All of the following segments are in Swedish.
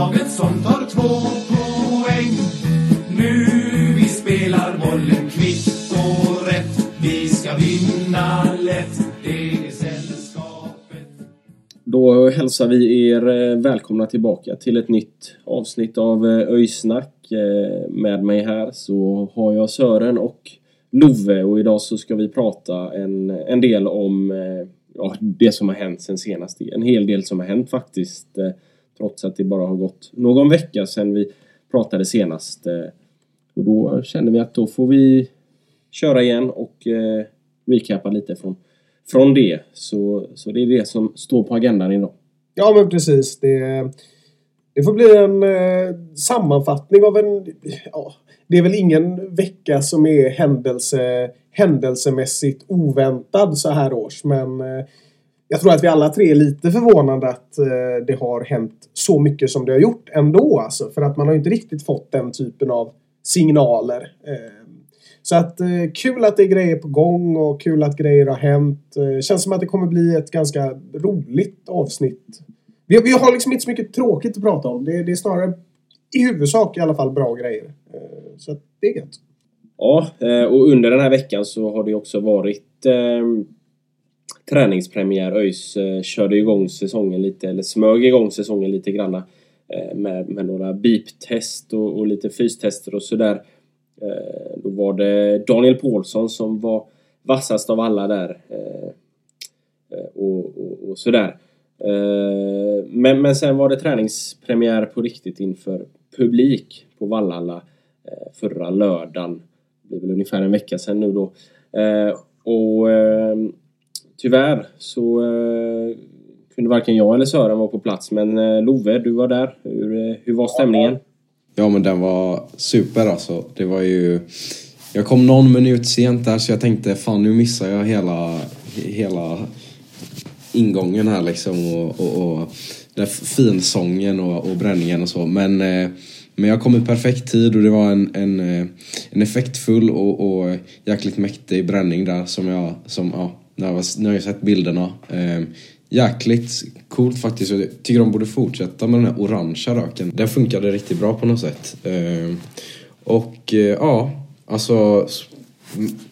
laget som tar två poäng. Nu vi spelar bollen kvitt och rätt. Vi ska vinna lätt. Det är sällskapet. Då hälsar vi er eh, välkomna tillbaka till ett nytt avsnitt av eh, Öjsnack. Eh, med mig här så har jag Sören och Love och idag så ska vi prata en, en del om ja, det som har hänt sen senast. En hel del som har hänt faktiskt eh, trots att det bara har gått någon vecka sedan vi pratade senast. Eh, och då känner vi att då får vi köra igen och eh, recapa lite från, från det. Så, så det är det som står på agendan idag. Ja, men precis. Det, det får bli en eh, sammanfattning av en... Ja, det är väl ingen vecka som är händelse, händelsemässigt oväntad så här års. Men eh, jag tror att vi alla tre är lite förvånade att eh, det har hänt så mycket som det har gjort ändå. Alltså, för att man har inte riktigt fått den typen av signaler. Eh, så att eh, kul att det är grejer på gång och kul att grejer har hänt. Eh, känns som att det kommer bli ett ganska roligt avsnitt. Vi, vi har liksom inte så mycket tråkigt att prata om. Det, det är snarare i huvudsak i alla fall bra grejer. Eh, så att det är gött. Ja, eh, och under den här veckan så har det också varit eh, träningspremiär. ÖIS eh, körde igång säsongen lite, eller smög igång säsongen lite granna eh, med, med några beep-test och, och lite fystester och sådär. Eh, då var det Daniel Paulsson som var vassast av alla där. Och, och, och sådär. Men, men sen var det träningspremiär på riktigt inför publik på Vallhalla förra lördagen. Det är väl ungefär en vecka sedan nu då. Och tyvärr så eh, kunde varken jag eller Sören vara på plats. Men eh, Love, du var där. Hur, eh, hur var stämningen? Ja men den var super alltså. Det var ju... Jag kom någon minut sent där så jag tänkte fan nu missar jag hela, hela ingången här liksom och, och, och den finsången och, och bränningen och så. Men, eh, men jag kom i perfekt tid och det var en, en, eh, en effektfull och, och jäkligt mäktig bränning där som jag, som, ja, när jag, var, när jag sett bilderna. Eh, jäkligt coolt faktiskt. Jag tycker de borde fortsätta med den här orangea röken. Den funkade riktigt bra på något sätt. Eh, och eh, ja, alltså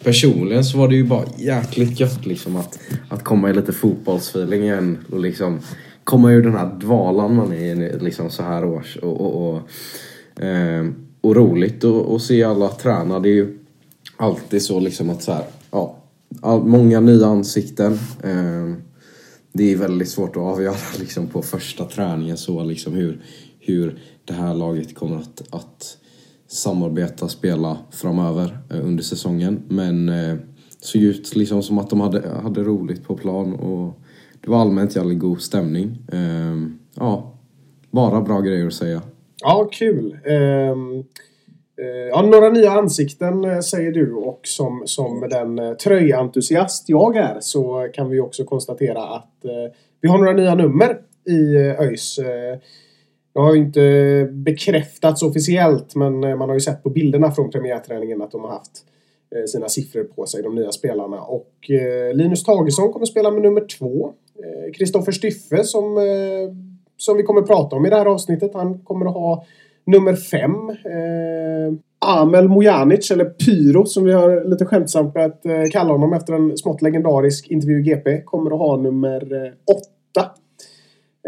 personligen så var det ju bara jäkligt gött liksom att, att komma i lite fotbollsfeeling igen och liksom komma ur den här dvalan man är i liksom så här års och, och, och, eh, och roligt att se alla träna. Det är ju alltid så liksom att så här, ja, all, många nya ansikten. Eh, det är väldigt svårt att avgöra liksom på första träningen så liksom hur, hur det här laget kommer att, att samarbeta, spela framöver eh, under säsongen. Men eh, såg ut liksom som att de hade, hade roligt på plan och det var allmänt jävligt god stämning. Eh, ja, bara bra grejer att säga. Ja, kul. Um... Eh, ja, några nya ansikten eh, säger du och som, som den eh, tröjentusiast jag är så kan vi också konstatera att vi har några nya nummer i ÖIS. Det har ju inte bekräftats officiellt men man har ju sett på bilderna från premiärträningen att de har haft sina siffror på sig, de nya spelarna. Och Linus Tagesson kommer spela med nummer två. Kristoffer Styffe som, som vi kommer prata om i det här avsnittet, han kommer att ha nummer fem. Eh, Amel Mojanic, eller Pyro som vi har lite skämtsamt börjat eh, kalla honom efter en smått legendarisk intervju i GP, kommer att ha nummer eh, åtta.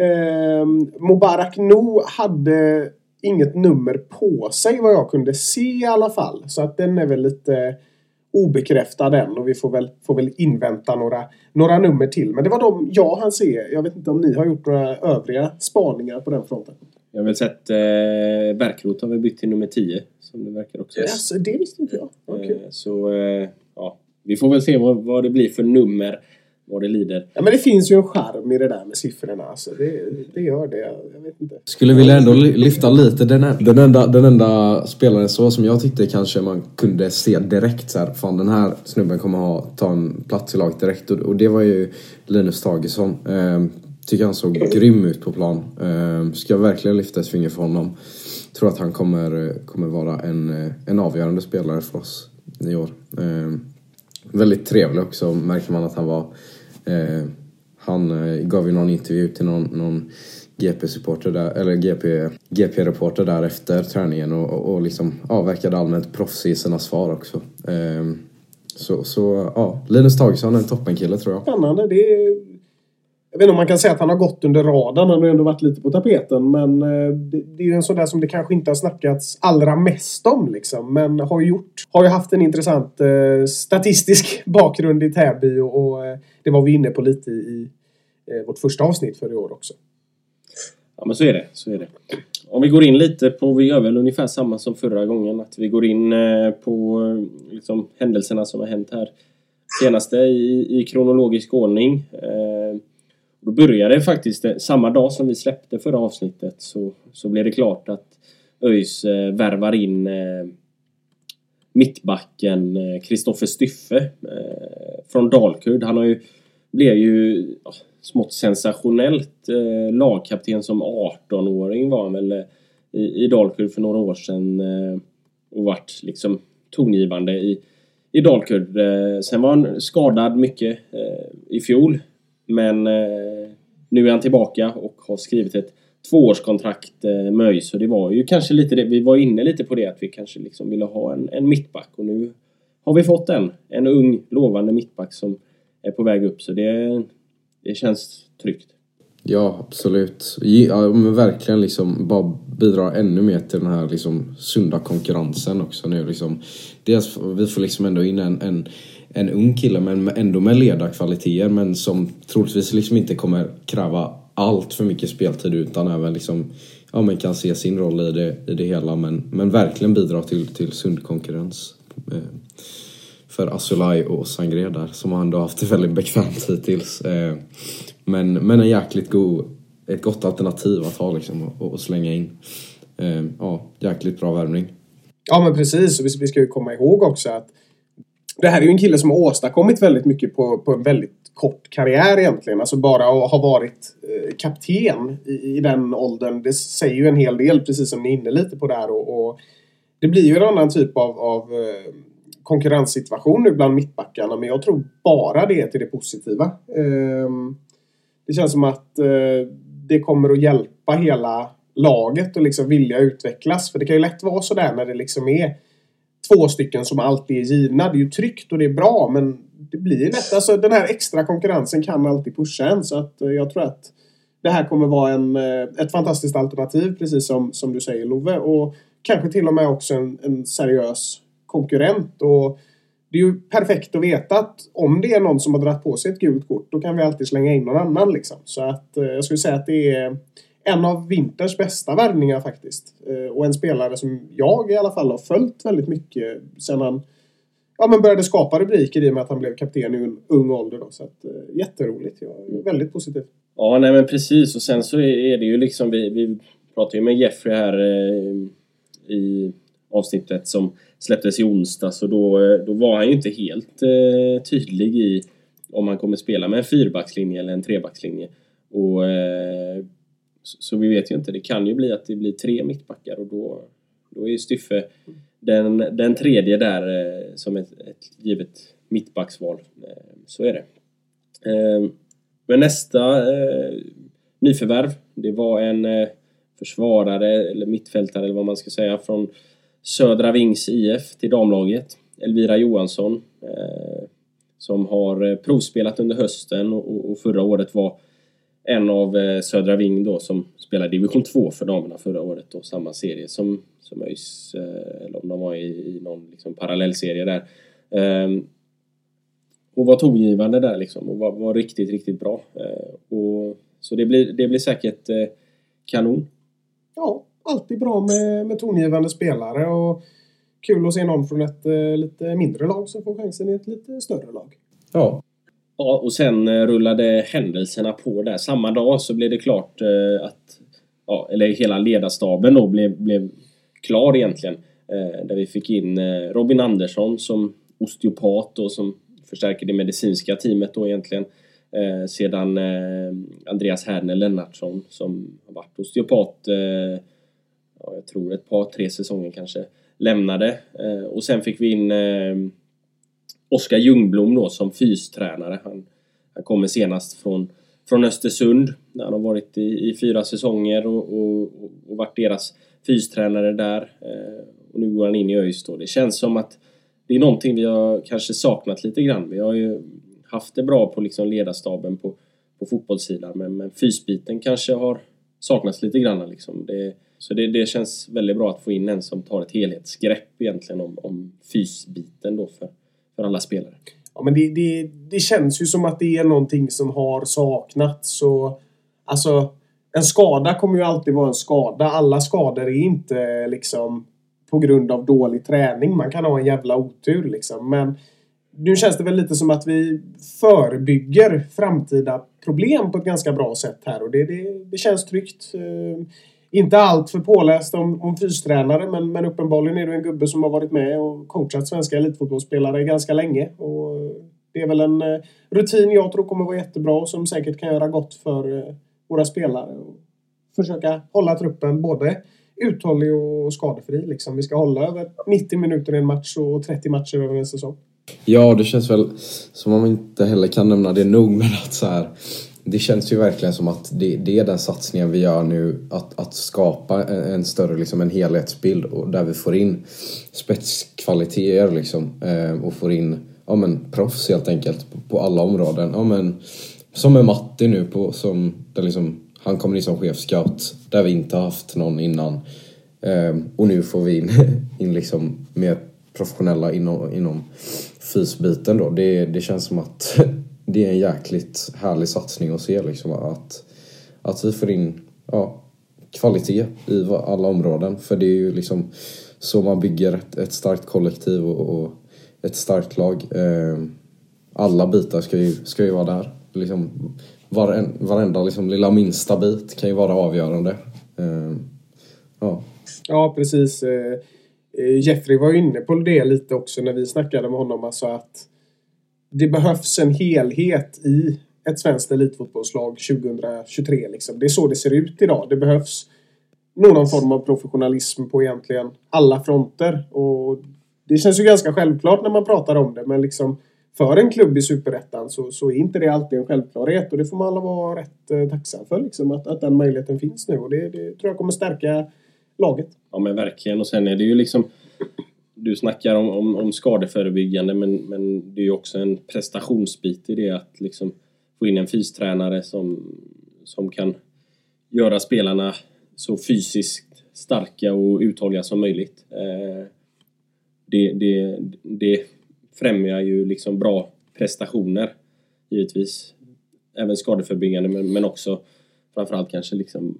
Eh, Mubarak No hade inget nummer på sig vad jag kunde se i alla fall. Så att den är väl lite obekräftad än och vi får väl, får väl invänta några, några nummer till. Men det var de jag hann se. Jag vet inte om ni har gjort några övriga spaningar på den fronten. Jag har väl sett eh, Bärkroth har vi bytt till nummer 10 som det verkar också. Yes, det visste inte jag. Kul. Eh, Så eh, ja, vi får väl se vad, vad det blir för nummer. Vad det lider. Ja, men det finns ju en charm i det där med siffrorna. Alltså. Det, det gör det. Jag vet inte. Skulle vilja ändå ly- lyfta lite den, den, enda, den enda spelaren så som jag tyckte kanske man kunde se direkt så här, fan den här snubben kommer ha, ta en plats i laget direkt och, och det var ju Linus Tagesson. Ehm, tycker han såg grym ut på plan. Ehm, ska verkligen lyfta ett finger för honom. Tror att han kommer, kommer vara en, en avgörande spelare för oss i år. Ehm, väldigt trevlig också märker man att han var. Ehm, han eh, gav ju någon intervju till någon, någon GP-supporter där, eller GP, GP-reporter där efter träningen och, och, och liksom, ja, verkade allmänt proffsig i sina svar också. Så, så ja, Linus Tagesson är en toppenkille tror jag. Spännande. Det är... Jag vet inte om man kan säga att han har gått under radarn. Han har ändå varit lite på tapeten. Men eh, det, det är ju en sån där som det kanske inte har snackats allra mest om. Liksom. Men har ju, gjort, har ju haft en intressant eh, statistisk bakgrund i Täby. Och, och eh, det var vi inne på lite i eh, vårt första avsnitt för i år också. Ja men så är det. Så är det. Om vi går in lite på, vi gör väl ungefär samma som förra gången. Att vi går in eh, på liksom, händelserna som har hänt här senaste i, i kronologisk ordning. Eh, då började det faktiskt eh, samma dag som vi släppte förra avsnittet så, så blev det klart att ÖIS eh, värvar in eh, mittbacken eh, Kristoffer Styffe eh, från Dalkurd. Han har ju, blev ju ja, smått sensationellt eh, lagkapten som 18-åring var han väl eh, i, i Dalkurd för några år sedan eh, och vart liksom tongivande i, i Dalkurd. Eh, sen var han skadad mycket eh, i fjol men eh, nu är han tillbaka och har skrivit ett tvåårskontrakt eh, med ÖIS. Så det var ju kanske lite det, vi var inne lite på det att vi kanske liksom ville ha en, en mittback och nu har vi fått en. En ung lovande mittback som är på väg upp så det, det känns tryggt. Ja, absolut. Ja, men verkligen liksom bara bidra ännu mer till den här liksom sunda konkurrensen också nu liksom. Dels, vi får liksom ändå in en, en, en ung kille men ändå med ledarkvaliteter men som troligtvis liksom inte kommer kräva allt för mycket speltid utan även liksom ja, men kan se sin roll i det, i det hela men, men verkligen bidra till, till sund konkurrens. Eh, för Asulaj och Sangré där som han ändå haft det väldigt bekvämt hittills. Eh, men, men en jäkligt god, ett gott alternativ att ha liksom och, och slänga in. Eh, ja, jäkligt bra värvning. Ja men precis, och vi ska ju komma ihåg också att det här är ju en kille som har åstadkommit väldigt mycket på, på en väldigt kort karriär egentligen. Alltså bara att ha varit eh, kapten i, i den åldern. Det säger ju en hel del, precis som ni är inne lite på där. Och, och det blir ju en annan typ av, av eh, konkurrenssituation nu bland mittbackarna. Men jag tror bara det är till det positiva. Eh, det känns som att eh, det kommer att hjälpa hela laget och liksom vilja utvecklas. För det kan ju lätt vara sådär när det liksom är två stycken som alltid är givna. Det är ju tryggt och det är bra men det blir lätt. Alltså den här extra konkurrensen kan alltid pusha en så att eh, jag tror att det här kommer vara en, eh, ett fantastiskt alternativ precis som, som du säger Love. Och kanske till och med också en, en seriös konkurrent. Och det är ju perfekt att veta att om det är någon som har dragit på sig ett gult kort då kan vi alltid slänga in någon annan liksom. Så att eh, jag skulle säga att det är en av vinterns bästa värvningar faktiskt. Eh, och en spelare som jag i alla fall har följt väldigt mycket sen han ja, men började skapa rubriker i och med att han blev kapten i en ung ålder. Då. Så att, eh, jätteroligt. Jag är väldigt positiv. Ja, nej men precis. Och sen så är det ju liksom, vi, vi pratade ju med Jeffrey här eh, i avsnittet som släpptes i onsdags och då, eh, då var han ju inte helt eh, tydlig i om han kommer spela med en fyrbackslinje eller en trebackslinje. Och, eh, så, vi vet ju inte. Det kan ju bli att det blir tre mittbackar och då, då är ju Styffe den, den tredje där eh, som ett, ett givet mittbacksval. Eh, så är det. Eh, men nästa nyförvärv, det var en försvarare eller mittfältare eller vad man ska säga från Södra Vings IF till damlaget. Elvira Johansson som har provspelat under hösten och förra året var en av eh, Södra Ving då som spelade division 2 för damerna förra året och samma serie som, som ÖIS, eh, eller om de var i, i någon liksom parallellserie där. Um, hon var tongivande där liksom och var, var riktigt, riktigt bra. Uh, och, så det blir, det blir säkert kanon. Ja, alltid bra med, med tongivande spelare och kul att se någon från ett eh, lite mindre lag som får chansen i ett lite större lag. Ja, Ja, och sen eh, rullade händelserna på där. Samma dag så blev det klart eh, att, ja, eller hela ledarstaben då blev, blev klar egentligen. Eh, där vi fick in Robin Andersson som osteopat och som förstärker det medicinska teamet då egentligen. Eh, sedan eh, Andreas Herner Lennartsson som har varit osteopat, eh, ja, jag tror ett par, tre säsonger kanske, lämnade. Eh, och sen fick vi in eh, Oskar Ljungblom då som fystränare. Han, han kommer senast från, från Östersund där han har varit i, i fyra säsonger och, och, och varit deras fystränare där. Eh, och nu går han in i ÖIS då. Det känns som att det är någonting vi har kanske saknat lite grann. Vi har ju haft det bra på liksom ledarstaben på, på fotbollssidan men, men fysbiten kanske har saknats lite grann. Liksom. Det, så det, det känns väldigt bra att få in en som tar ett helhetsgrepp egentligen om, om fysbiten då för, för alla spelare. Ja, men det, det, det känns ju som att det är någonting som har saknats. Och, alltså, en skada kommer ju alltid vara en skada. Alla skador är inte liksom på grund av dålig träning. Man kan ha en jävla otur liksom. Men nu känns det väl lite som att vi förebygger framtida problem på ett ganska bra sätt här och det, det, det känns tryggt. Eh, inte allt för påläst om, om fystränare men, men uppenbarligen är du en gubbe som har varit med och coachat svenska elitfotbollsspelare ganska länge. Och eh, det är väl en eh, rutin jag tror kommer vara jättebra och som säkert kan göra gott för eh, våra spelare. Och försöka hålla truppen både uthållig och skadefri. Liksom. Vi ska hålla över 90 minuter i en match och 30 matcher över en säsong. Ja, det känns väl som om man inte heller kan nämna det nog men att så här. Det känns ju verkligen som att det, det är den satsningen vi gör nu. Att, att skapa en, en större liksom, en helhetsbild och där vi får in spetskvaliteter liksom. Eh, och får in ja, men, proffs helt enkelt på, på alla områden. Ja, men, som med Matti nu på, som, där liksom, han kommer in som chefscout där vi inte har haft någon innan. Eh, och nu får vi in, in liksom mer professionella inom, inom fysbiten då. Det, det känns som att det är en jäkligt härlig satsning att se liksom att, att vi får in ja, kvalitet i alla områden. För det är ju liksom så man bygger ett, ett starkt kollektiv och, och ett starkt lag. Eh, alla bitar ska ju, ska ju vara där. Liksom, varen, varenda liksom, lilla minsta bit kan ju vara avgörande. Eh, ja. Ja, precis. Eh, eh, Jeffrey var inne på det lite också när vi snackade med honom. Alltså att det behövs en helhet i ett svenskt elitfotbollslag 2023. Liksom. Det är så det ser ut idag. Det behövs någon form av professionalism på egentligen alla fronter. Och det känns ju ganska självklart när man pratar om det men liksom för en klubb i Superettan så, så är inte det alltid en självklarhet och det får man alla vara rätt eh, tacksam för liksom, att, att den möjligheten finns nu och det, det tror jag kommer stärka laget. Ja men verkligen och sen är det ju liksom du snackar om, om, om skadeförebyggande men, men det är ju också en prestationsbit i det att liksom få in en fystränare som, som kan göra spelarna så fysiskt starka och uthålliga som möjligt. Eh, det, det, det främjar ju liksom bra prestationer givetvis. Även skadeförebyggande men, men också framförallt kanske liksom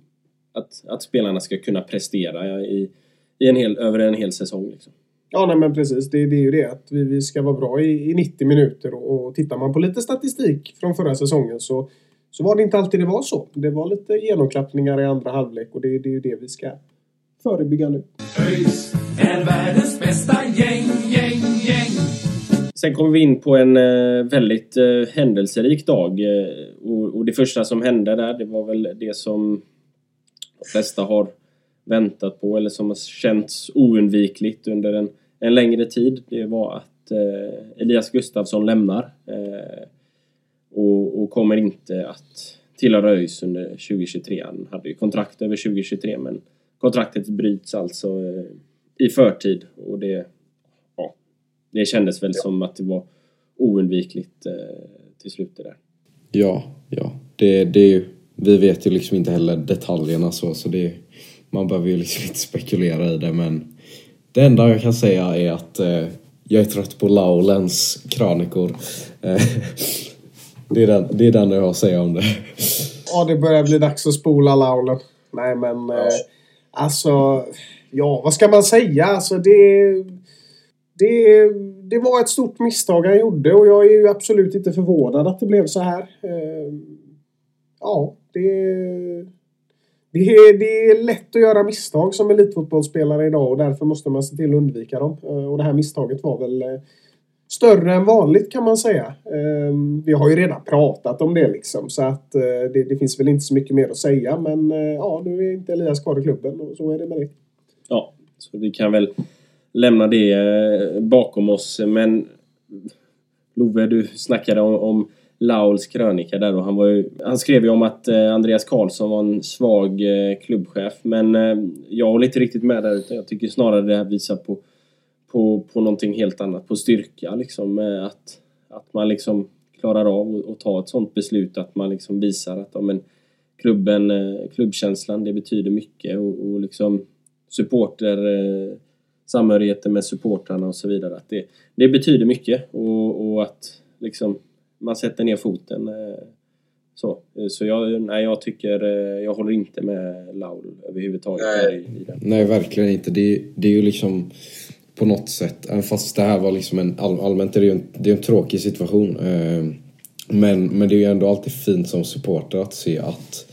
att, att spelarna ska kunna prestera i, i en hel, över en hel säsong. Liksom. Ja, nej men precis. Det, det är ju det att vi, vi ska vara bra i, i 90 minuter och, och tittar man på lite statistik från förra säsongen så, så var det inte alltid det var så. Det var lite genomklappningar i andra halvlek och det, det är ju det vi ska förebygga nu. ÖIS är världens bästa gäng, gäng, gäng. Sen kommer vi in på en eh, väldigt eh, händelserik dag eh, och, och det första som hände där det var väl det som de flesta har väntat på eller som har känts oundvikligt under en, en längre tid. Det var att eh, Elias Gustafsson lämnar eh, och, och kommer inte att tillhöra ÖIS under 2023. Han hade ju kontrakt över 2023 men kontraktet bryts alltså eh, i förtid och det, ja, det kändes väl som att det var oundvikligt till slut det där. Ja, ja. Det, det är ju, vi vet ju liksom inte heller detaljerna så, så det, man behöver ju liksom inte spekulera i det men det enda jag kan säga är att eh, jag är trött på Laulens krönikor. Eh, det, är den, det är den jag har att säga om det. Ja, det börjar bli dags att spola Laulen. Nej, men... Eh, Alltså, ja vad ska man säga? Alltså det... Det, det var ett stort misstag han gjorde och jag är ju absolut inte förvånad att det blev så här. Eh, Ja, det... Det är, det är lätt att göra misstag som elitfotbollsspelare idag och därför måste man se till att undvika dem. Eh, och det här misstaget var väl eh, större än vanligt kan man säga. Ehm, vi har ju redan pratat om det liksom så att eh, det, det finns väl inte så mycket mer att säga men ja, nu är inte Elias kvar i klubben och så är det med det. Ja, så vi kan väl lämna det bakom oss. Men Love, du snackade om, om Lauls krönika där och han, var ju, han skrev ju om att eh, Andreas Karlsson var en svag eh, klubbchef. Men eh, jag håller inte riktigt med där utan jag tycker snarare det här visar på, på, på någonting helt annat. På styrka liksom. Att, att man liksom klarar av att- ta ett sånt beslut. Att man liksom visar att ja, men, klubben, klubbkänslan, det betyder mycket. Och, och liksom supporter, samhörigheten med supportrarna och så vidare. Att det, det betyder mycket och, och att liksom man sätter ner foten. eh, Så, Eh, så jag, nej, jag tycker, eh, jag håller inte med Laul överhuvudtaget där i, i den. Nej, verkligen inte. Det, det är ju liksom på något sätt, även fast det här var liksom en, all, allmänt är det ju en, det är en tråkig situation. Men, men det är ju ändå alltid fint som supporter att se att,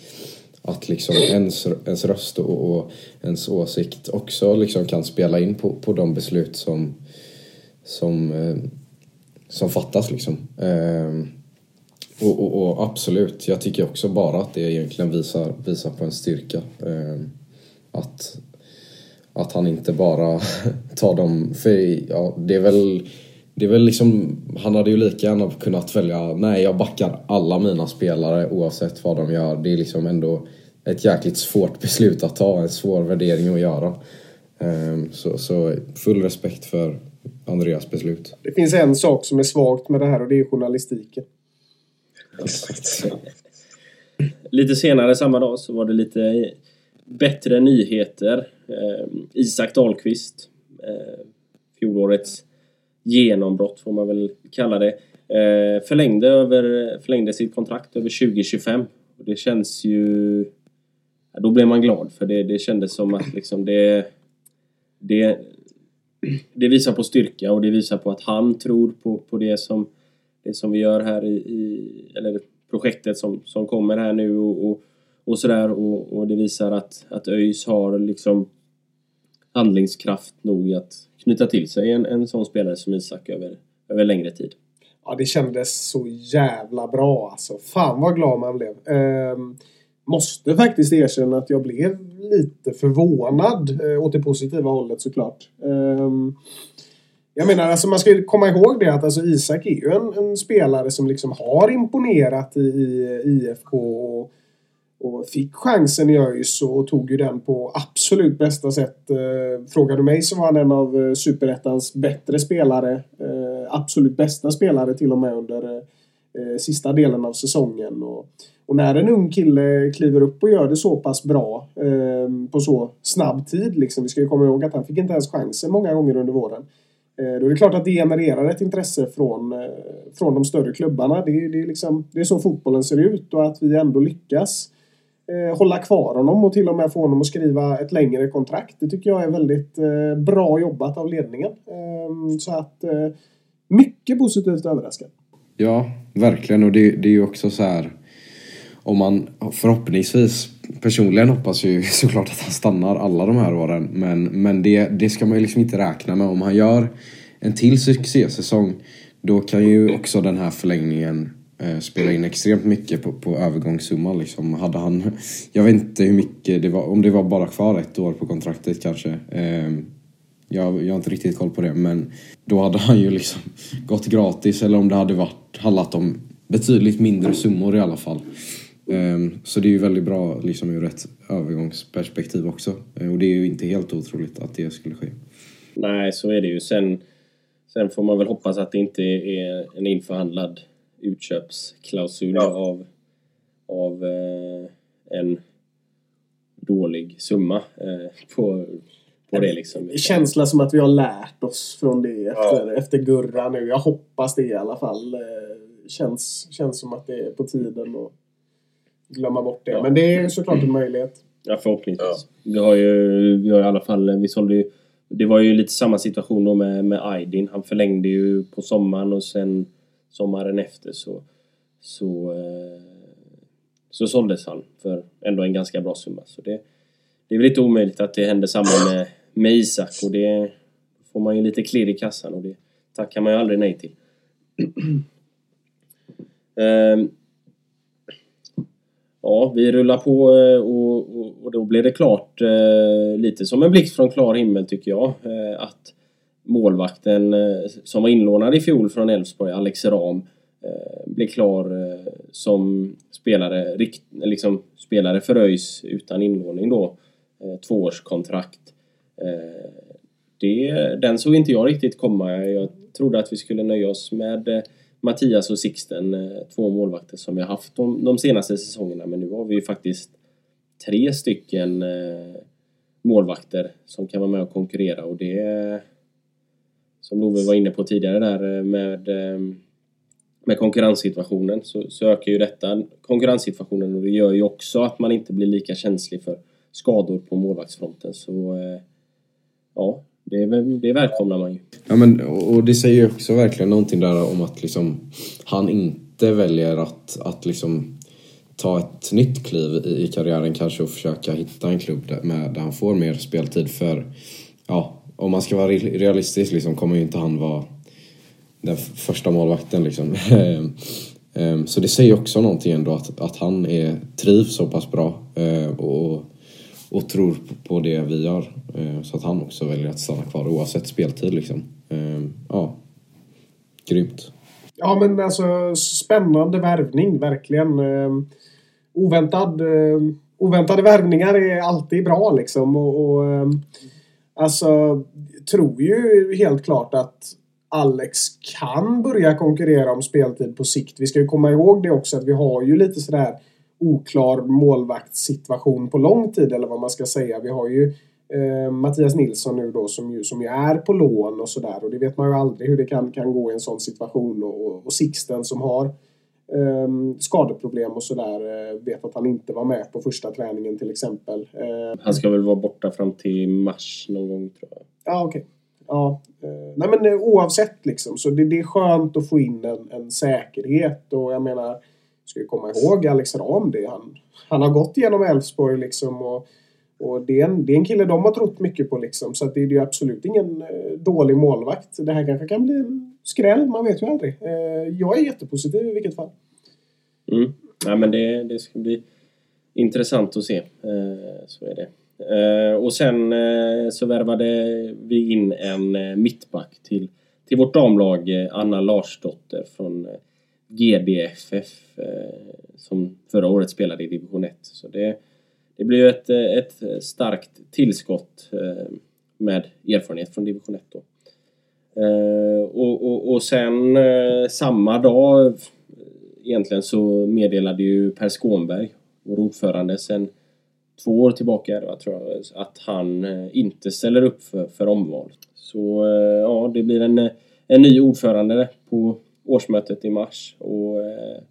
att liksom ens, ens röst och, och ens åsikt också liksom kan spela in på, på de beslut som, som, eh, som fattas liksom. Eh, och, och, och absolut, jag tycker också bara att det egentligen visar, visar på en styrka. Eh, att, att han inte bara tar dem, för ja, det är väl det är väl liksom, han hade ju lika gärna kunnat välja, nej jag backar alla mina spelare oavsett vad de gör. Det är liksom ändå ett jäkligt svårt beslut att ta, en svår värdering att göra. Ehm, så, så full respekt för Andreas beslut. Det finns en sak som är svagt med det här och det är journalistiken. Lite senare samma dag så var det lite bättre nyheter. Eh, Isak Dahlqvist, eh, fjolårets genombrott får man väl kalla det, eh, förlängde, över, förlängde sitt kontrakt över 2025. Och det känns ju... Ja, då blev man glad för det, det kändes som att liksom det, det... Det visar på styrka och det visar på att han tror på, på det som det som vi gör här i, i eller projektet som, som kommer här nu och, och, och sådär och, och det visar att, att ÖIS har liksom handlingskraft nog att knyta till sig en, en sån spelare som Isak över, över längre tid. Ja, det kändes så jävla bra alltså. Fan vad glad man blev. Ehm, måste faktiskt erkänna att jag blev lite förvånad eh, åt det positiva hållet såklart. Eh, jag menar, alltså man ska ju komma ihåg det att alltså Isak är ju en, en spelare som liksom har imponerat i, i IFK och, och fick chansen i ÖIS och tog ju den på absolut bästa sätt. Eh, frågar du mig så var han en av eh, Superettans bättre spelare. Eh, absolut bästa spelare till och med under eh, eh, sista delen av säsongen. Och, och när en ung kille kliver upp och gör det så pass bra eh, på så snabb tid, liksom, vi ska ju komma ihåg att han fick inte ens chansen många gånger under våren. Eh, Då är det klart att det genererar ett intresse från, eh, från de större klubbarna. Det är, det, är liksom, det är så fotbollen ser ut och att vi ändå lyckas eh, hålla kvar honom och till och med få honom att skriva ett längre kontrakt. Det tycker jag är väldigt eh, bra jobbat av ledningen. Eh, så att eh, mycket positivt överraskad. Ja, verkligen. Och det, det är ju också så här om man förhoppningsvis personligen hoppas ju såklart att han stannar alla de här åren. Men, men det, det ska man ju liksom inte räkna med. Om han gör en till succésäsong då kan ju också den här förlängningen eh, spela in extremt mycket på, på övergångssumman. Liksom. Hade han, jag vet inte hur mycket det var, om det var bara kvar ett år på kontraktet kanske. Eh, jag, jag har inte riktigt koll på det men då hade han ju liksom gått gratis eller om det hade varit, handlat om betydligt mindre summor i alla fall. Ehm, Så det är ju väldigt bra liksom ur ett övergångsperspektiv också. Eh, Och det är ju inte helt otroligt att det skulle ske. Nej, så är det ju. Sen, sen får man väl hoppas att det inte är en införhandlad utköpsklausul av, av eh, en dålig summa eh, på, på det liksom. Känsla som att vi har lärt oss från det efter, efter Gurra nu. Jag hoppas det i alla fall. Eh, Känns, känns som att det är på tiden att glömma bort det. Ja. Men det är såklart en möjlighet. Ja, förhoppningsvis. Vi har ju, vi har i alla fall, vi sålde ju, det var ju lite samma situation då med, med Aydin. Han förlängde ju på sommaren och sen sommaren efter så, så, eh, så såldes han för ändå en ganska bra summa. Så det, det är väl inte omöjligt att det händer samma med, med Isak och det får man ju lite klirr i kassan och det tackar man ju aldrig nej till. Ehm, ja, vi rullar på eh, och, och, och då blev det klart eh, lite som en blixt från klar himmel tycker jag. Eh, att målvakten eh, som var inlånad i fjol från Elfsborg, Alex Ram, eh, blev klar eh, som spelare, rikt, liksom spelare för ÖIS utan inlåning då. Tvåårskontrakt. Eh, det, den såg inte jag riktigt komma. Jag trodde att vi skulle nöja oss med eh, Mattias och Sixten, eh, två målvakter som vi har haft de, de senaste säsongerna. Men nu har vi ju faktiskt tre stycken målvakter som kan vara med och konkurrera och det som Love var inne på tidigare där med, med konkurrenssituationen så, så ökar ju detta konkurrenssituationen och det gör ju också att man inte blir lika känslig för skador på målvaktsfronten. Så eh, ja, det, det välkomnar man ju. Ja, men, och det säger ju också verkligen någonting där om att liksom, han inte väljer att, att liksom, ta ett nytt kliv i, i karriären kanske och försöka hitta en klubb där, med, där han får mer speltid. För ja, om man ska vara realistisk liksom, kommer ju inte han vara den första målvakten. Liksom. Ehm, ehm, så det säger också någonting ändå att, att han är, trivs så pass bra eh, och, och tror på- det vi gör. Eh, så att han också väljer att stanna kvar oavsett speltid. Liksom. Eh, ja, grymt. Ja, men alltså spännande värvning, verkligen. Eh, oväntad, oväntade värvningar är alltid bra liksom. Och, och alltså, tror ju helt klart att Alex kan börja konkurrera om speltid på sikt. Vi ska ju komma ihåg det också att vi har ju lite sådär oklar målvaktssituation på lång tid eller vad man ska säga. Vi har ju eh, Mattias Nilsson nu då som ju, som ju är på lån och sådär och det vet man ju aldrig hur det kan, kan gå i en sån situation och, och, och Sixten som har eh, skadeproblem och sådär eh, vet att han inte var med på första träningen till exempel. Eh, Han ska väl vara borta fram till mars någon gång tror jag. Ja, okej. Ja. eh, Nej, men oavsett liksom. Så det, det är skönt att få in en, en säkerhet. Och jag menar, ska ju komma ihåg Alex Ram. Det. Han, han har gått igenom Elfsborg liksom. Och, och det, är en, det är en kille de har trott mycket på liksom. Så att det är ju absolut ingen eh, dålig målvakt. Det här kanske kan bli en skräll. Man vet ju aldrig. Eh, jag är jättepositiv i vilket fall. Mm. Ja, men det, det ska bli intressant att se. Eh, så är det. Och sen så värvade vi in en mittback till, till vårt damlag, Anna Larsdotter från GDFF eh, som förra året spelade i division 1. Så det, det blir ju ett, eh, ett starkt tillskott eh, med erfarenhet från division 1 då. Och, och, och sen samma dag egentligen så meddelade ju Per Skånberg, vår ordförande, sen två år tillbaka jag tror jag, att han inte ställer upp för, för omval. Så ja, det blir en, en ny ordförande på årsmötet i mars och eh,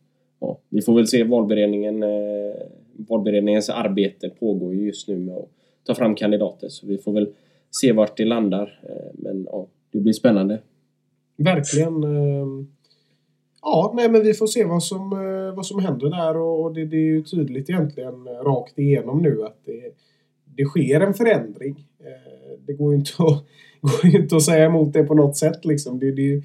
ja, vi får väl se valberedningen. eh, Valberedningens arbete pågår ju just nu med att ta fram kandidater så vi får väl se vart det landar. Eh, Men ja, det blir spännande. Verkligen. Eh, ja, nej men vi får se vad som, eh, vad som händer där och det, det är ju tydligt egentligen eh, rakt igenom nu att det, det sker en förändring. Eh, Det går ju inte att, går ju inte att säga emot det på något sätt liksom. Det, det är ju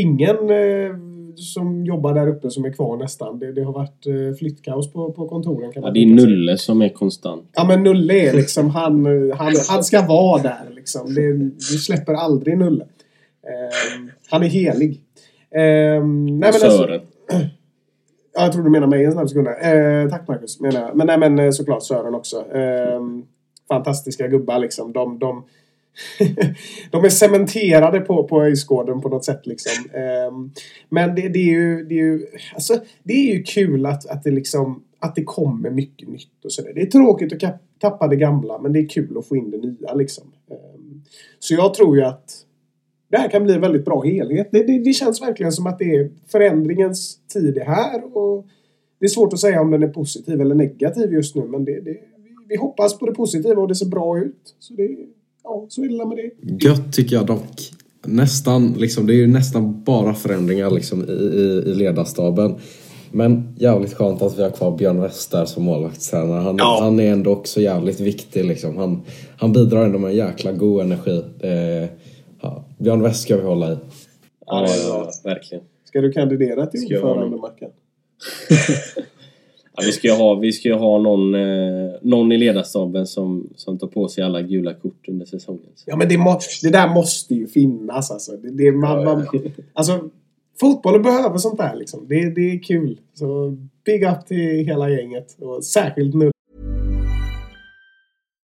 ingen eh, som jobbar där uppe som är kvar nästan. Det, det har varit eh, flyttkaos på, på kontoren kan Ja, det är. Nulle som är konstant. Ja men Nulle är liksom han, han, han ska vara där liksom. Det, vi släpper aldrig Nulle. Ehm, han är helig. Ehm, nej, men alltså, Sören. ja, jag tror du menar mig en snabb sekund. Eh, tack Marcus. Menar jag. Men nej men eh, såklart Sören också. Ehm, fantastiska gubbar liksom. De, de, de är cementerade på, på Öjsgården på något sätt liksom. Ehm, men det, det är ju, det är ju, alltså, det är ju kul att, att det liksom att det kommer mycket nytt och sådär. Det är tråkigt att tappa det gamla men det är kul att få in det nya liksom. Ehm, så jag tror ju att det här kan bli en väldigt bra helhet. Det, det, det känns verkligen som att det är förändringens tid är här och det är svårt att säga om den är positiv eller negativ just nu men det, det, vi- vi hoppas på det positiva och det ser bra ut. Så det, ja, så det med det. Gött tycker jag dock. Nästan, liksom, det är ju nästan bara förändringar liksom, i, i, i ledarstaben. Men jävligt skönt att vi har kvar Björn West där som målvaktstränare. Han, Ja. han är ändå också jävligt viktig. Liksom. Han, han bidrar ändå med en jäkla god energi. Det, ja, Björn West ska vi hålla i. Ja, ja, verkligen. Ska du kandidera till ordförande? Mackan? Ja, vi ska ju ha, vi ska ju ha någon, eh, någon i ledarstaben som, som tar på sig alla gula kort under säsongen. Så. Ja, men det, må, det där måste ju finnas alltså. Det, det, man, Ja, man, alltså fotbollen behöver sånt där liksom. Det, det är kul. Så big up till hela gänget. Och särskilt nu.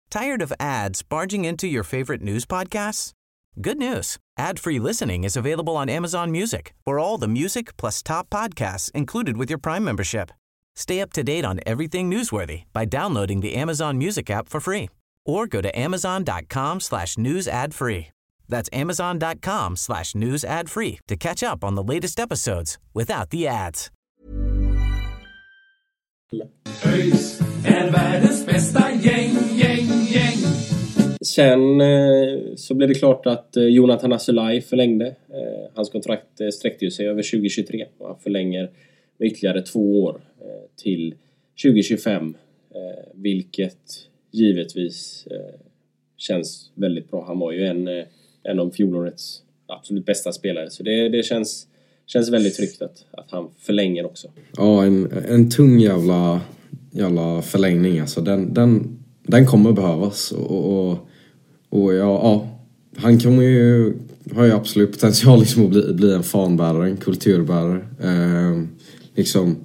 Tired of ads barging into your favorite news podcasts? Good news. Ad-free listening is available on Amazon Music for all the music plus top podcasts included with your Prime membership. Stay up to date on everything newsworthy by downloading the Amazon Music app for free or go to amazon.com slash news ad free. That's amazon.com slash news ad free to catch up on the latest episodes without the ads. ÖIS är världens bästa gäng, gäng, gäng. Sen eh, så blev det klart att eh, Jonathan Asulaj förlängde. Eh, hans kontrakt sträckte ju sig över 2023 och han förlänger med ytterligare två år Eh, till 2025. Eh, vilket givetvis eh, känns väldigt bra. Han var ju en, en av fjolårets absolut bästa spelare så det, det känns, känns väldigt tryggt att, att han förlänger också. Ja, en, en tung jävla, jävla förlängning alltså. Den, den, den kommer behövas. Och, och, och ja, ja, han kommer ju, har ju absolut potential liksom att bli, bli en fanbärare, en kulturbärare. Eh, liksom,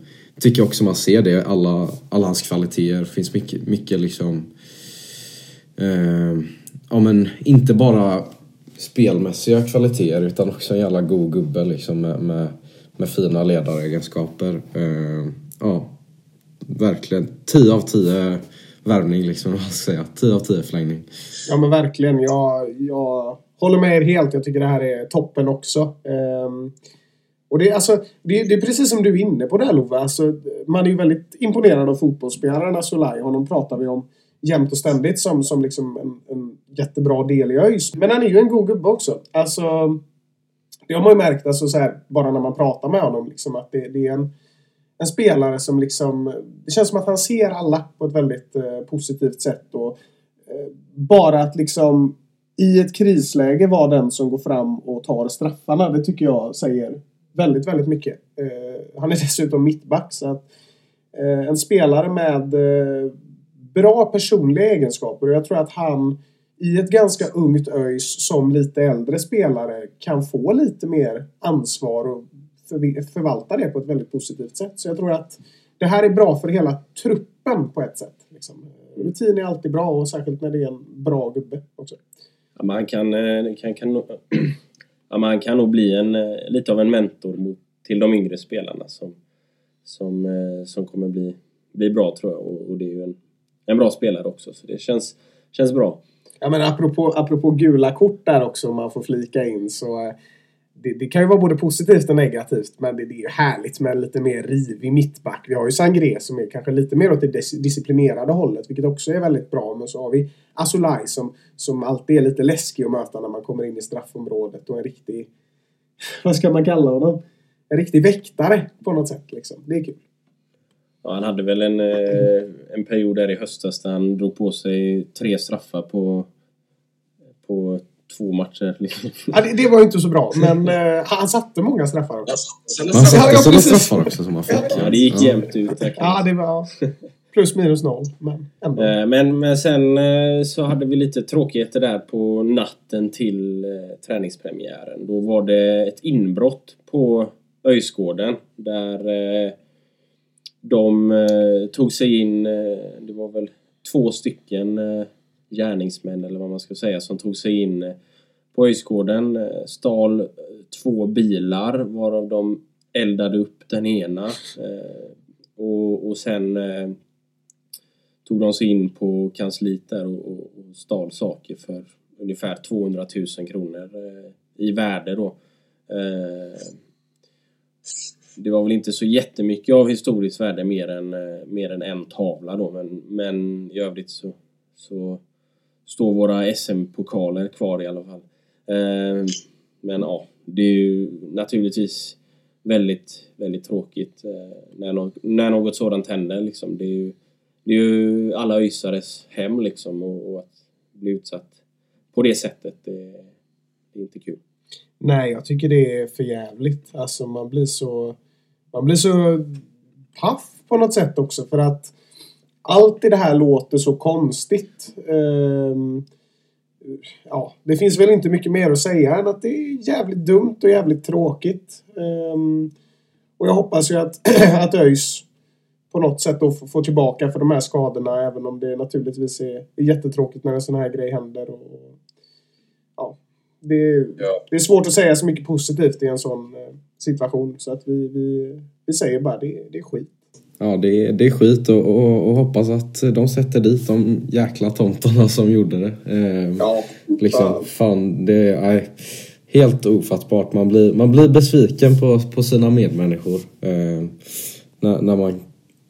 tycker också man ser det, alla, alla hans kvaliteter. Det finns mycket, mycket liksom eh, ja men inte bara spelmässiga kvaliteter utan också en jävla god gubbe liksom med, med, med fina ledaregenskaper. Eh, ja, verkligen. 10 av 10 värvning liksom, vad ska jag säga. 10 av 10 förlängning. Ja men verkligen. Jag, jag håller med er helt. Jag tycker det här är toppen också. Eh, och det, är alltså, det, det är precis som du är inne på där Love. Alltså, man är ju väldigt imponerad av fotbollsspelaren alltså, Asolaj. Honom pratar vi om jämt och ständigt som, som liksom en, en jättebra del i ÖIS. Men han är ju en god gubbe också. Alltså, det har man ju märkt alltså, så här, bara när man pratar med honom. Liksom, att det, det är en, en spelare som liksom... Det känns som att han ser alla på ett väldigt eh, positivt sätt. Och, eh, bara att liksom i ett krisläge vara den som går fram och tar straffarna. Det tycker jag säger väldigt, väldigt mycket. Eh, han är dessutom mittback så att eh, en spelare med eh, bra personliga egenskaper och jag tror att han i ett ganska ungt ÖIS som lite äldre spelare kan få lite mer ansvar och för, förvalta det på ett väldigt positivt sätt. Så jag tror att det här är bra för hela truppen på ett sätt. Liksom. Rutin är alltid bra och särskilt när det är en bra gubbe också. Ja, man eh, kan, kan, kan, ja, man han kan nog bli en, eh, lite av en mentor mot, till de yngre spelarna som, som, eh, som kommer bli, bli bra tror jag. Och, och det är ju en, en bra spelare också så det känns, känns bra. Ja, men apropå, apropå gula kort där också om man får flika in så eh, det, det kan ju vara både positivt och negativt men det, det är ju härligt med lite mer rivig mittback. Vi har ju Sangré som är kanske lite mer åt det disciplinerade hållet vilket också är väldigt bra. Men så har vi Asulaj som, som alltid är lite läskig att möta när man kommer in i straffområdet och en riktig... Vad ska man kalla honom? En riktig väktare på något sätt liksom. Det är kul. Ja, han hade väl en, eh, en period där i höstas där han drog på sig tre straffar på, på två matcher. Ja, det, det var ju inte så bra men eh, han satte många straffar också. Han satte sådana straffar också som han fick. Ja, det gick jämnt ut. Ja, det var plus minus noll. Men ändå. Eh, Men, men sen eh, så hade vi lite tråkigheter där på natten till eh, träningspremiären. Då var det ett inbrott på Öjsgården där eh, de eh, tog sig in, eh, det var väl två stycken eh, gärningsmän eller vad man ska säga som tog sig in eh, på Öjsgården, eh, stal eh, två bilar varav de eldade upp den ena eh, och, och sen eh, tog de sig in på kansliet där och, och, och stal saker för ungefär 200 000 kronor eh, i värde då. Eh, det var väl inte så jättemycket av historiskt värde mer än, eh, mer än en tavla då men, men i övrigt så, så står våra SM-pokaler kvar i alla fall. Eh, men ja, det är ju naturligtvis väldigt, väldigt tråkigt eh, när, no när något sådant händer. Liksom. Det, är ju, det är ju alla öisares hem liksom och, och att bli utsatt på det sättet, det, det är inte kul. Nej, jag tycker det är för jävligt. Alltså man blir så... Man blir så paff på något sätt också för att allt i det här låter så konstigt. Um, ja, det finns väl inte mycket mer att säga än att det är jävligt dumt och jävligt tråkigt. Um, och jag hoppas ju att, att ÖIS på något sätt då får tillbaka för de här skadorna även om det naturligtvis är, är jättetråkigt när en sån här grej händer. Och, ja, det, Ja. det är svårt att säga så mycket positivt i en sån eh, situation så att vi, vi, vi säger bara det, det är skit. Ja, det är, det är skit och, och, och hoppas att de sätter dit de jäkla tomtarna som gjorde det. Eh, Ja, liksom, fan. fan, det är helt ofattbart. Man blir, man blir besviken på, på sina medmänniskor. Eh, när, när man,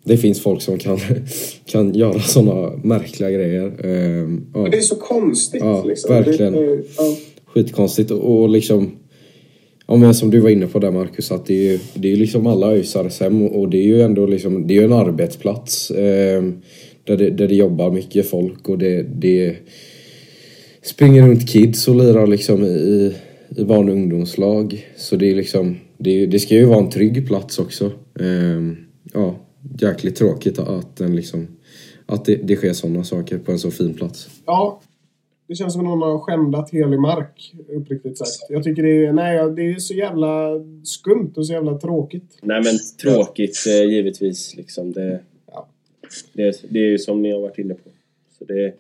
det finns folk som kan, kan göra sådana märkliga grejer. Eh, ja. Men det är så konstigt Ja, liksom. verkligen. Det, det, ja. Skitkonstigt och, och liksom Ja men som du var inne på där Marcus att det är ju det är liksom alla ÖISares hem och, det är ju ändå liksom Det är en arbetsplats eh, där, det, där det jobbar mycket folk och det, det Springer runt kids och lirar liksom i, i barn och ungdomslag Så det är liksom Det, det ska ju vara en trygg plats också eh, Ja Jäkligt tråkigt att den liksom Att det, det sker sådana saker på en så fin plats ja. Det känns som att någon har skändat helig mark, uppriktigt sagt. Jag tycker det är, nej, det är så jävla skumt och så jävla tråkigt. Nej men tråkigt eh, givetvis liksom. Det, Ja. det, det är ju som ni har varit inne på. Så det,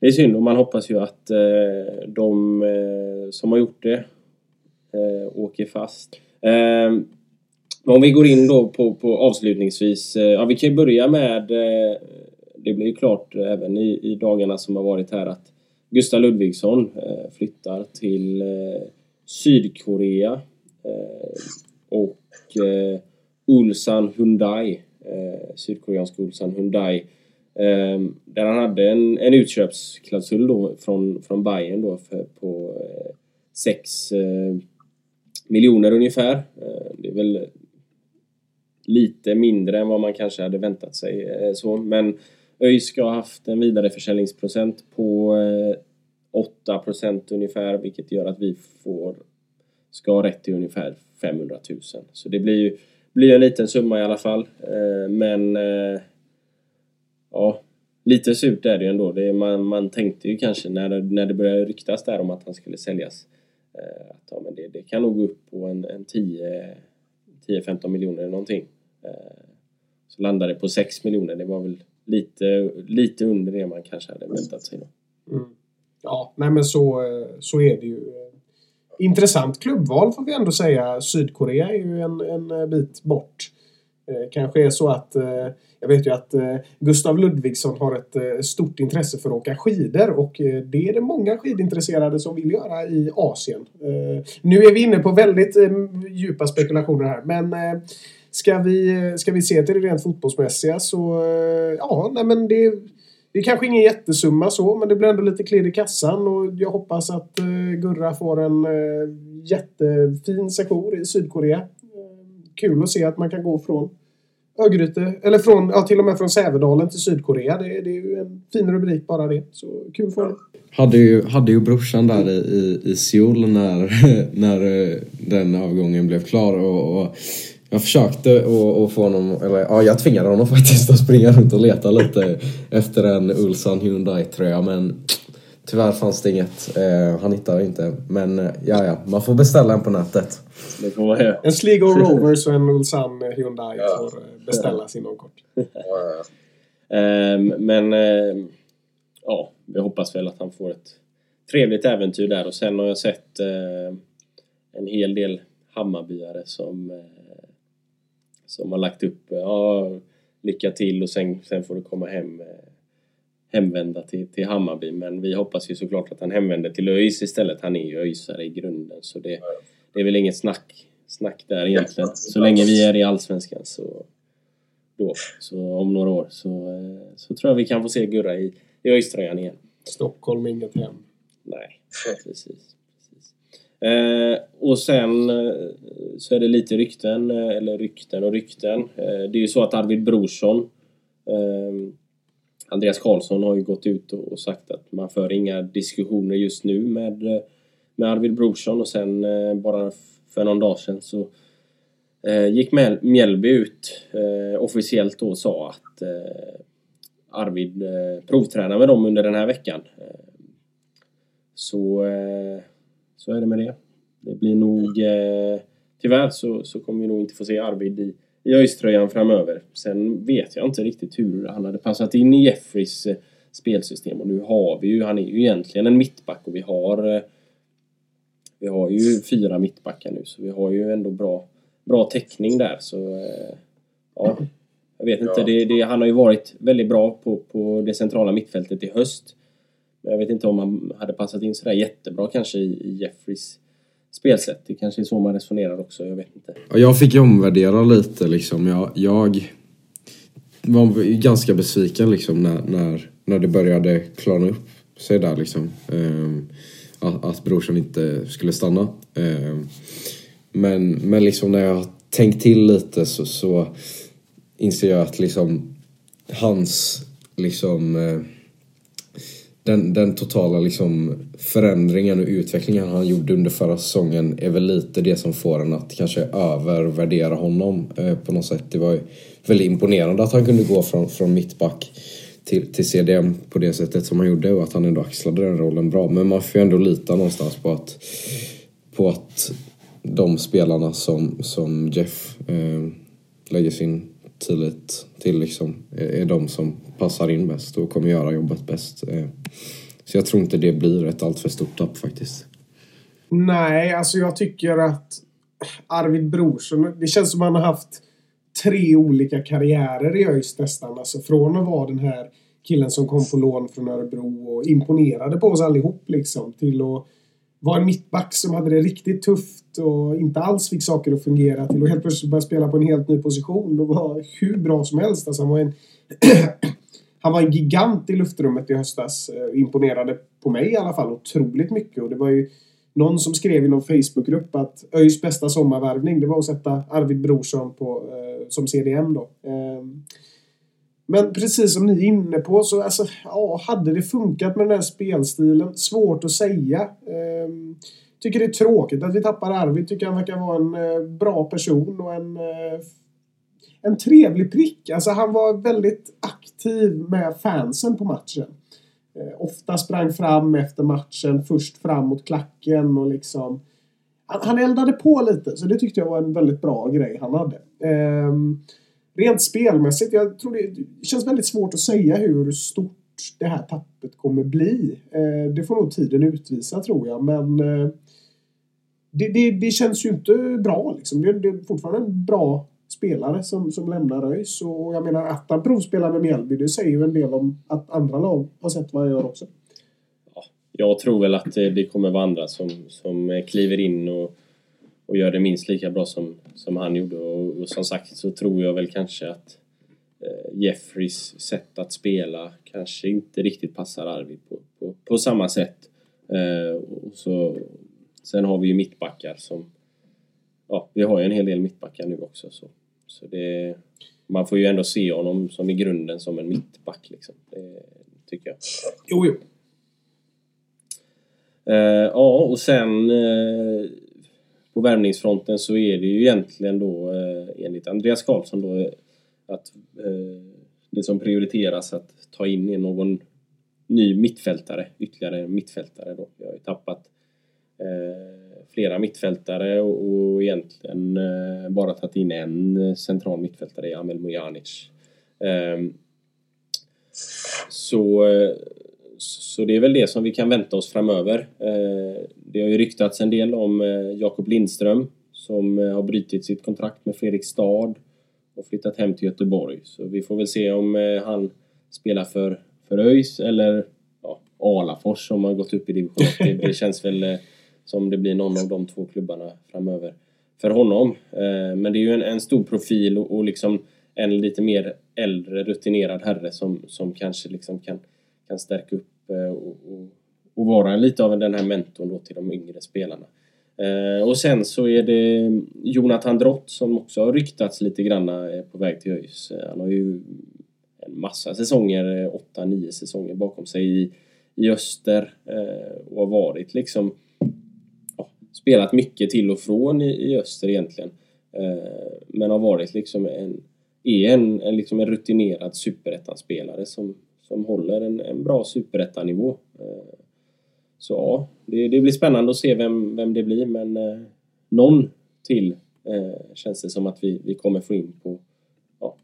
det är synd och man hoppas ju att eh, de eh, som har gjort det åker fast. Om vi går in då på, på avslutningsvis. Eh, ja, vi kan ju börja med eh, det blir ju klart eh, även i, i dagarna som har varit här att Gustav Ludvigsson flyttar till Sydkorea och Ulsan Hyundai, sydkoreanska Ulsan Hyundai, där han hade en, en utköpsklausul då från, från Bayern då för, på 6 eh, miljoner ungefär. Eh, det är väl lite mindre än vad man kanske hade väntat sig. Eh, så. Men ÖIS ska ha haft en vidareförsäljningsprocent på eh, 8 ungefär vilket gör att vi får ska ha rätt till ungefär 500 000. Så det blir ju blir en liten summa i alla fall. Eh, men ja, lite surt är det ju ändå. Det är, man, man tänkte ju kanske när det, när det började ryktas där om att han skulle säljas att ja, men det, det kan nog gå upp på en, en 10 10-15 miljoner eller någonting. Eh, så landade det på 6 miljoner. Det var väl lite, lite under det man kanske hade väntat sig då. Mm. Ja, nej men så, eh, så är det ju. Intressant klubbval får vi ändå säga. Sydkorea är ju en, en eh, bit bort. Eh, kanske är så att eh, jag vet ju att eh, Gustav Ludvigsson har ett stort intresse för att åka skidor och det är det många skidintresserade som vill göra i Asien. Nu är vi inne på väldigt djupa spekulationer här men ska, vi, ska vi se till det rent fotbollsmässiga så eh, ja, nej men det det är kanske ingen jättesumma så, men det blir ändå lite klirr i kassan och jag hoppas att eh, Gurra får en eh, jättefin sektion i Sydkorea. Kul att se att man kan gå från Örgryte, eller från, ja, till och med från Sävedalen till Sydkorea. Det, det är ju en fin rubrik bara det. Så kul för honom. Hade ju, hade ju brorsan där i, i, i Seoul när, när den avgången blev klar och, och jag försökte att att få honom, eller ja jag tvingade honom faktiskt att springa runt och leta lite efter en Ulsan Hyundai tröja men tyvärr fanns det inget. Eh, han hittade inte. Men eh, ja, ja, man får beställa en på nätet. Det får man göra. En Sligo Rovers och en Ulsan Hyundai Ja. får eh, beställas inom kort. Ja, ja. Ehm, Men ehm, ja, vi hoppas väl att han får ett trevligt äventyr där och sen har jag sett eh, en hel del Hammarbyare som, eh, som har lagt upp eh, ja, lycka till och sen, sen får du komma hem eh, hemvända till, till Hammarby men vi hoppas ju såklart att han hemvänder till ÖIS istället. Han är ju ÖISare i grunden så det, det är väl inget snack snack där egentligen. Så länge vi är i Allsvenskan så... Då, så om några år så, eh, så tror jag vi kan få se Gurra i, i ÖIS-tröjan igen. Stockholm, inget hem. Nej, precis. precis. Eh, och sen eh, så är det lite rykten, eh, eller rykten och rykten. Eh, det är ju så att Arvid Brorsson, eh, Andreas Karlsson har ju gått ut och, och sagt att man för inga diskussioner just nu med, eh, med Arvid Brorsson och sen eh, bara för någon dag sedan så eh, gick Mjäl- Mjällby ut eh, officiellt då och sa att eh, Arvid eh, provtränar med dem under den här veckan. Eh, så, eh, så är det med det. Det blir nog... Eh, tyvärr så, så kommer vi nog inte få se Arvid i, i ÖIS-tröjan framöver. Sen vet jag inte riktigt hur han hade passat in i Jeffreys eh, spelsystem. Och nu har vi ju... Han är ju egentligen en mittback och vi har... Eh, vi har ju fyra mittbackar nu så vi har ju ändå bra, bra täckning där. Så eh, ja, jag vet inte. Det, det, han har ju varit väldigt bra på, på det centrala mittfältet i höst. Jag vet inte om han hade passat in sådär jättebra kanske i, Jeffreys spelsätt. Det kanske är så man resonerar också, jag vet inte. Jag fick ju omvärdera lite liksom. Jag, jag var ju ganska besviken liksom när, när, när det började klarna upp sig där liksom. Ehm, att, att brorsan inte skulle stanna. Ehm, men, men liksom när jag har tänkt till lite så, så inser jag att liksom hans liksom eh, den, den totala liksom förändringen och utvecklingen han gjorde under förra säsongen är väl lite det som får en att kanske övervärdera honom eh, på något sätt. Det var ju väldigt imponerande att han kunde gå från, från mittback till, till CDM på det sättet som han gjorde och att han ändå axlade den rollen bra. Men man får ju ändå lita någonstans på att, på att de spelarna som, som Jeff eh, lägger sin tillit till liksom, är, de som passar in bäst och kommer göra jobbet bäst. Eh, så jag tror inte det blir ett alltför stort tapp faktiskt. Nej, alltså jag tycker att Arvid Brorsson, det känns som att han har haft tre olika karriärer i ÖIS nästan. Alltså från att vara den här killen som kom på lån från Örebro och imponerade på oss allihop liksom till att var en mittback som hade det riktigt tufft och inte alls fick saker att fungera till och helt plötsligt började spela på en helt ny position och var hur bra som helst. Alltså han var en han var en gigant i luftrummet i höstas. Eh, imponerade på mig i alla fall otroligt mycket. Och det var ju någon som skrev i någon Facebookgrupp att ÖIS bästa sommarvärvning det var att sätta Arvid Brorsson på, eh, som CDM då. Eh, men precis som ni är inne på så alltså, ja, hade det funkat med den här spelstilen? Svårt att säga. Ehm, tycker det är tråkigt att vi tappar Arvid. Tycker han verkar vara en eh, bra person och en eh, en trevlig prick. Alltså han var väldigt aktiv med fansen på matchen. Eh, ofta sprang fram efter matchen, först fram mot klacken och liksom... Han, han eldade på lite, så det tyckte jag var en väldigt bra grej han hade. Ehm, rent spelmässigt, jag tror det, det känns väldigt svårt att säga hur stort det här tappet kommer bli. Eh, det får nog tiden utvisa tror jag, men... Eh, det, det, det känns ju inte bra liksom. Det, det är fortfarande en bra spelare som, som lämnar ÖIS. Och jag menar att han provspelar med Mjällby, det säger ju en del om att andra lag har sett vad han gör också. Jag tror väl att det, kommer vara andra som, som kliver in och, och gör det minst lika bra som, som han gjorde. Och, och som sagt så tror jag väl kanske att eh, Jeffreys sätt att spela kanske inte riktigt passar Arvid på, på, på samma sätt. Eh, och så, sen har vi ju mittbackar som... Ja, vi har ju en hel del mittbackar nu också. Så, så det, man får ju ändå se honom som i grunden som en mittback. Liksom. Det tycker jag. Jo, jo. Eh, ja, och sen eh, på värvningsfronten så är det ju egentligen då eh, enligt Andreas Karlsson då att eh, det som prioriteras att ta in är någon ny mittfältare, ytterligare mittfältare då. Vi har ju tappat eh, flera mittfältare och, och egentligen eh, bara tagit in en central mittfältare i Amel Mojanic. Ehm, så eh, så det är väl det som vi kan vänta oss framöver. Eh, Det har ju ryktats en del om eh, Jakob Lindström som eh, har brutit sitt kontrakt med Fredrik Stad och flyttat hem till Göteborg. Så vi får väl se om han spelar för, för ÖIS eller ja, Alafors som har gått upp i division 1. Det, det känns väl som det blir någon av de två klubbarna framöver. för honom. Men det är ju en, en stor profil och, och liksom en lite mer äldre rutinerad herre som, som kanske liksom kan, kan stärka upp Eh, och, och, och vara lite av den här mentorn då till de yngre spelarna. Eh, och sen så är det Jonathan Drott som också har ryktats lite grann eh, på väg till ÖIS. Han har ju en massa säsonger, eh, åtta, nio säsonger bakom sig i, i öster och har varit liksom ja, spelat mycket till och från i, i öster egentligen. Men har varit liksom en är en, en, liksom en rutinerad superettanspelare som, som håller en, en bra superettanivå. Eh, så ja, det, det, blir spännande att se vem, vem det blir men eh, någon till eh, känns det som att vi, vi kommer få in på ja,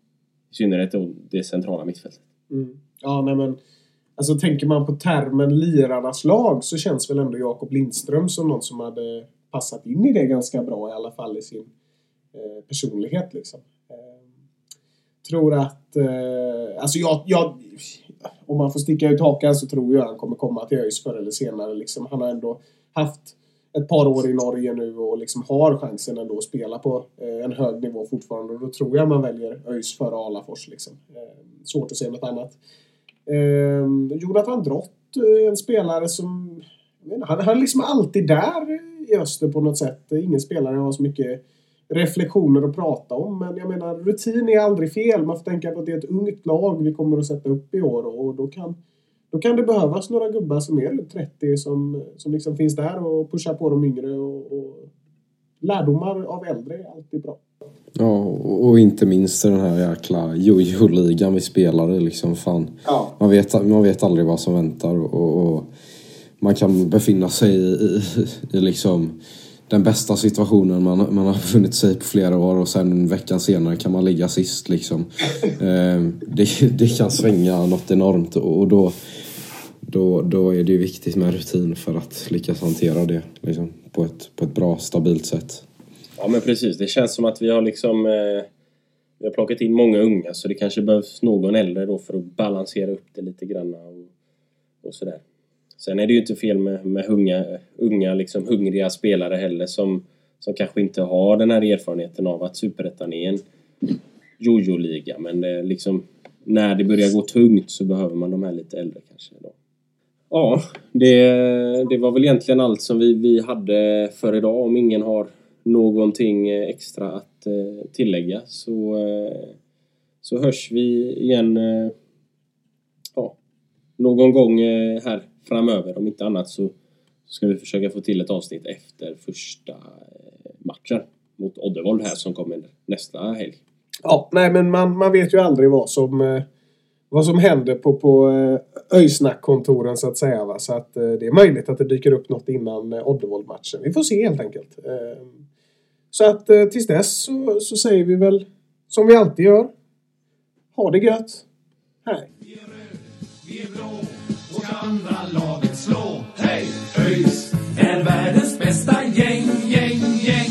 i synnerhet det centrala mittfältet. Mm. Ja, nej men Alltså tänker man på termen lirarnas lag så känns väl ändå Jakob Lindström som någon som hade passat in i det ganska bra i alla fall i sin eh, personlighet liksom eh, tror att... Eh, alltså jag, jag... Om man får sticka ut hakan så tror jag han kommer komma till ÖIS förr eller senare. Liksom, han har ändå haft ett par år i Norge nu och liksom har chansen ändå att spela på eh, en hög nivå fortfarande. Och då tror jag man väljer ÖIS före Alafors. Liksom. Eh, svårt att se något annat. Eh, Jonathan Drott är en spelare som... Han, han är liksom alltid där i öster på något sätt. Ingen spelare har så mycket reflektioner att prata om. Men jag menar, rutin är aldrig fel. Man får tänka på att det är ett ungt lag vi kommer att sätta upp i år och då kan, då kan det behövas några gubbar som är runt 30 som, som liksom finns där och pushar på de yngre. Och, och lärdomar av äldre är alltid bra. Ja, och inte minst den här jäkla jojo-ligan vi spelade liksom. Fan. Ja. Man, vet, man vet aldrig vad som väntar och, och man kan befinna sig i, i, i liksom den bästa situationen man, man har befunnit sig på flera år och sen veckan senare kan man ligga sist liksom. Eh, det, det kan svänga något enormt och då, då, då är det viktigt med rutin för att lyckas hantera det liksom, på, ett, på ett bra, stabilt sätt. Ja men precis, det känns som att vi har liksom eh, Vi har plockat in många unga så det kanske behövs någon äldre då för att balansera upp det lite grann och, och sådär. Sen är det ju inte fel med, med unga, unga liksom hungriga spelare heller som, som kanske inte har den här erfarenheten av att Superettan är en jojo-liga. Men det liksom, när det börjar gå tungt så behöver man de här lite äldre kanske. Då. Ja, det, det var väl egentligen allt som vi, vi hade för idag. Om ingen har någonting eh, extra att eh, tillägga så, så hörs vi igen någon gång eh, här framöver. Om inte annat så ska vi försöka få till ett avsnitt efter första eh, matchen mot Oddevold här som kommer nästa helg. Ja, nej men man, man vet ju aldrig vad som, eh, vad som händer på, på Öysnack-kontoren så att säga. Va? Så att det är möjligt att det dyker upp något innan Oddevold-matchen. Vi får se helt enkelt. Så att tills dess så, så säger vi väl som vi alltid gör. Ha det gött! Hej! I blå och andra laget slå. Hej! ÖIS är världens bästa gäng, gäng, gäng.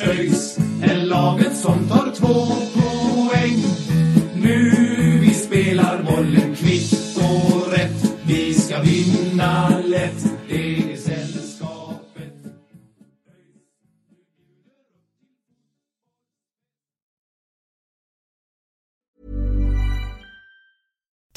ÖIS är laget som tar två poäng. Nu vi spelar bollen kvitt och rätt. Vi ska vinna